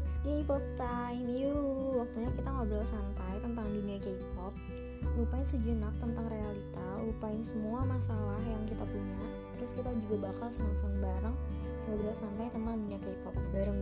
K-pop time, yuk. Waktunya kita ngobrol santai tentang dunia K-pop Lupain sejenak tentang realita Lupain semua masalah yang kita punya. Terus kita juga bakal seneng-seneng bareng Ngobrol santai tentang dunia K-pop. Bareng